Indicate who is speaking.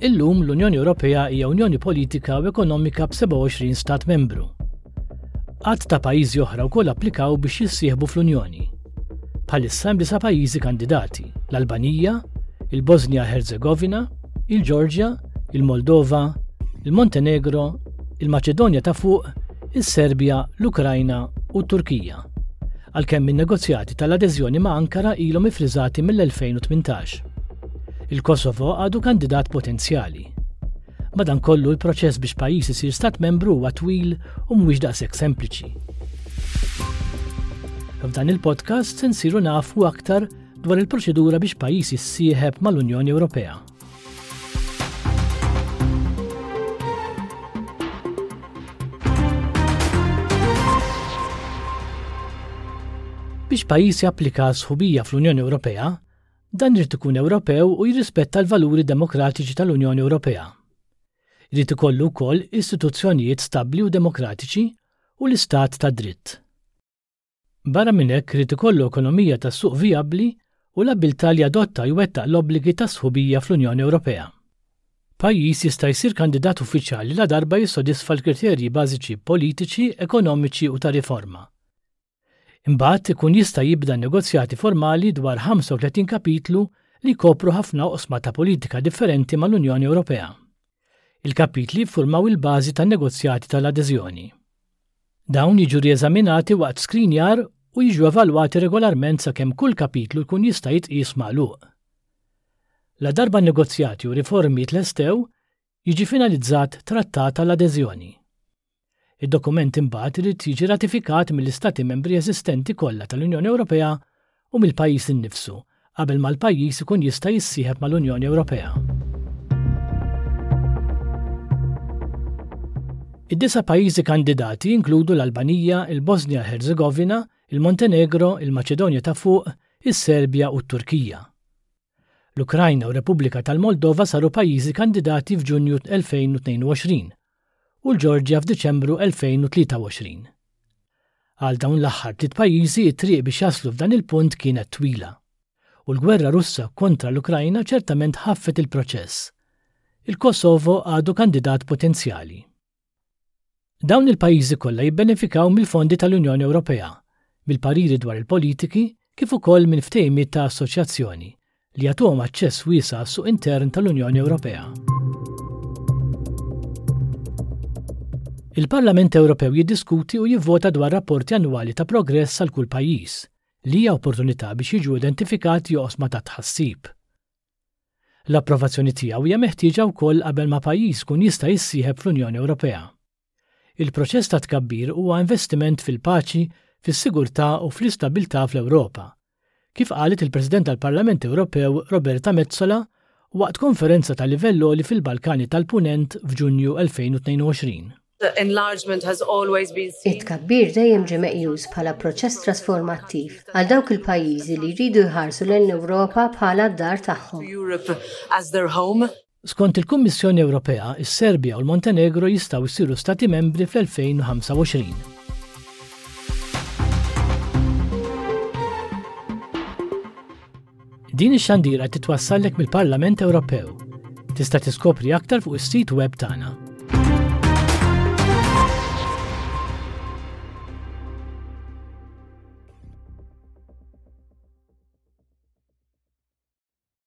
Speaker 1: Illum l-Unjoni Ewropea hija Unjoni Politika u Ekonomika b'27 stat membru. Għadd ta' pajjiżi oħra wkoll applikaw biex jissieħbu fl-Unjoni. Bħalissa hemm disa' pajjiżi kandidati, l-Albanija, il-Bosnia Herzegovina, il-Ġorġja, il-Moldova, il-Montenegro, il-Maċedonja ta' Fuq, is-Serbja, l-Ukrajna u t-Turkija. Għalkemm in-negozjati tal-adeżjoni ma' Ankara ilhom ifriżati mill-2018. Il-Kosovo għadu kandidat potenzjali. Madankollu l-proċess biex pajjiż isir stat membru huwa twil u mhuwiex daqshekk sempliċi. F'dan il-podcast se nsiru nafu aktar dwar il-proċedura biex pajjiż jissieħeb mal-Unjoni Ewropea. Biex pajjiż japplika sħubija fl-Unjoni Ewropea, Dan irid ikun Ewropew u jirrispetta l-valuri demokratiċi tal-Unjoni Ewropea. Irid ikollu wkoll istituzzjonijiet stabbli u demokratiċi u l-istat tad-dritt. Barra minn hekk irid ikollu ekonomija tas-suq vijabbli u l-abbiltà li jadotta u jwettaq l-obbligi ta' sħubija fl-Unjoni Ewropea. Pajjiż jista' jsir kandidat uffiċjali ladarba jissodisfa l-kriterji bażiċi politiċi, ekonomiċi u ta' riforma. Imbagħad ikun jista' jibda negozjati formali dwar 35 kapitlu li jkopru ħafna oqsma ta' politika differenti mal-Unjoni Ewropea. Il-kapitli jiffurmaw il-bażi tan-negozjati tal-adeżjoni. Dawn jiġu rieżaminati waqt skrinjar u jiġu evalwati regolarment sakemm kull kapitlu jkun jista' jitqies magħluq. La darba n-negozjati u riformi jitlestew, jiġi finalizzat trattat għall-adeżjoni. Id-dokument imbagħad irid jiġi ratifikat mill-Istati Membri eżistenti kollha tal-Unjoni Ewropea u mill-pajjiż innifsu qabel ma l-pajjiż ikun jista' jissieħeb mal-Unjoni Ewropea. Id-disa' pajjiżi kandidati jinkludu l-Albanija, il-Bożnija-Ħerżegovina, il-Montenegro, il-Maċedonja ta' Fuq, is-Serbja u t-Turkija. L-Ukrajna u Repubblika tal-Moldova saru pajjiżi kandidati f'Ġunju 2022 u l-Ġorġja f'Diċembru 2023. Għal dawn l-aħħar tliet pajjiżi t-triq biex jaslu f'dan il-punt kienet twila u l-gwerra Russa kontra l-Ukrajna ċertament ħaffet il-proċess. Il-Kosovo għadu kandidat potenzjali. Dawn il-pajjiżi kollha jibbenefikaw mill-fondi tal-Unjoni Ewropea, mill-pariri dwar il-politiki kif ukoll minn ftehimiet ta' assoċjazzjoni li jagħtuhom aċċess wiesa' għas-suq intern tal-Unjoni Ewropea. Il-Parlament Ewropew jiddiskuti u jivvota dwar rapporti annwali ta' progress għal kull pajjiż, li hija opportunità biex jiġu identifikati oqsma ta' tħassib. L-approvazzjoni tiegħu hija meħtieġa wkoll qabel ma pajjiż ikun jista' jissieħeb fl-Unjoni Ewropea. Il-proċess ta' tkabbir huwa investiment fil-paċi, fis-sigurtà u fl-istabbiltà fl-Ewropa, kif qalet il-President tal-Parlament Ewropew Roberta Metsola waqt konferenza ta' livell għoli fil-Balkani tal-Punent f'Ġunju 2022.
Speaker 2: It-tkabbir dejjem ġie meqjus bħala proċess trasformattiv għal dawk il-pajjiżi li jridu jħarsu lejn l-Ewropa bħala d-dar tagħhom.
Speaker 1: Skont il-Kummissjoni Ewropea, is-Serbja u l-Montenegro jistgħu jsiru Stati Membri fl-2025. Din ix-xandira titwassallek mill-Parlament Ewropew. Tista' tiskopri aktar fuq is-sit web tagħna.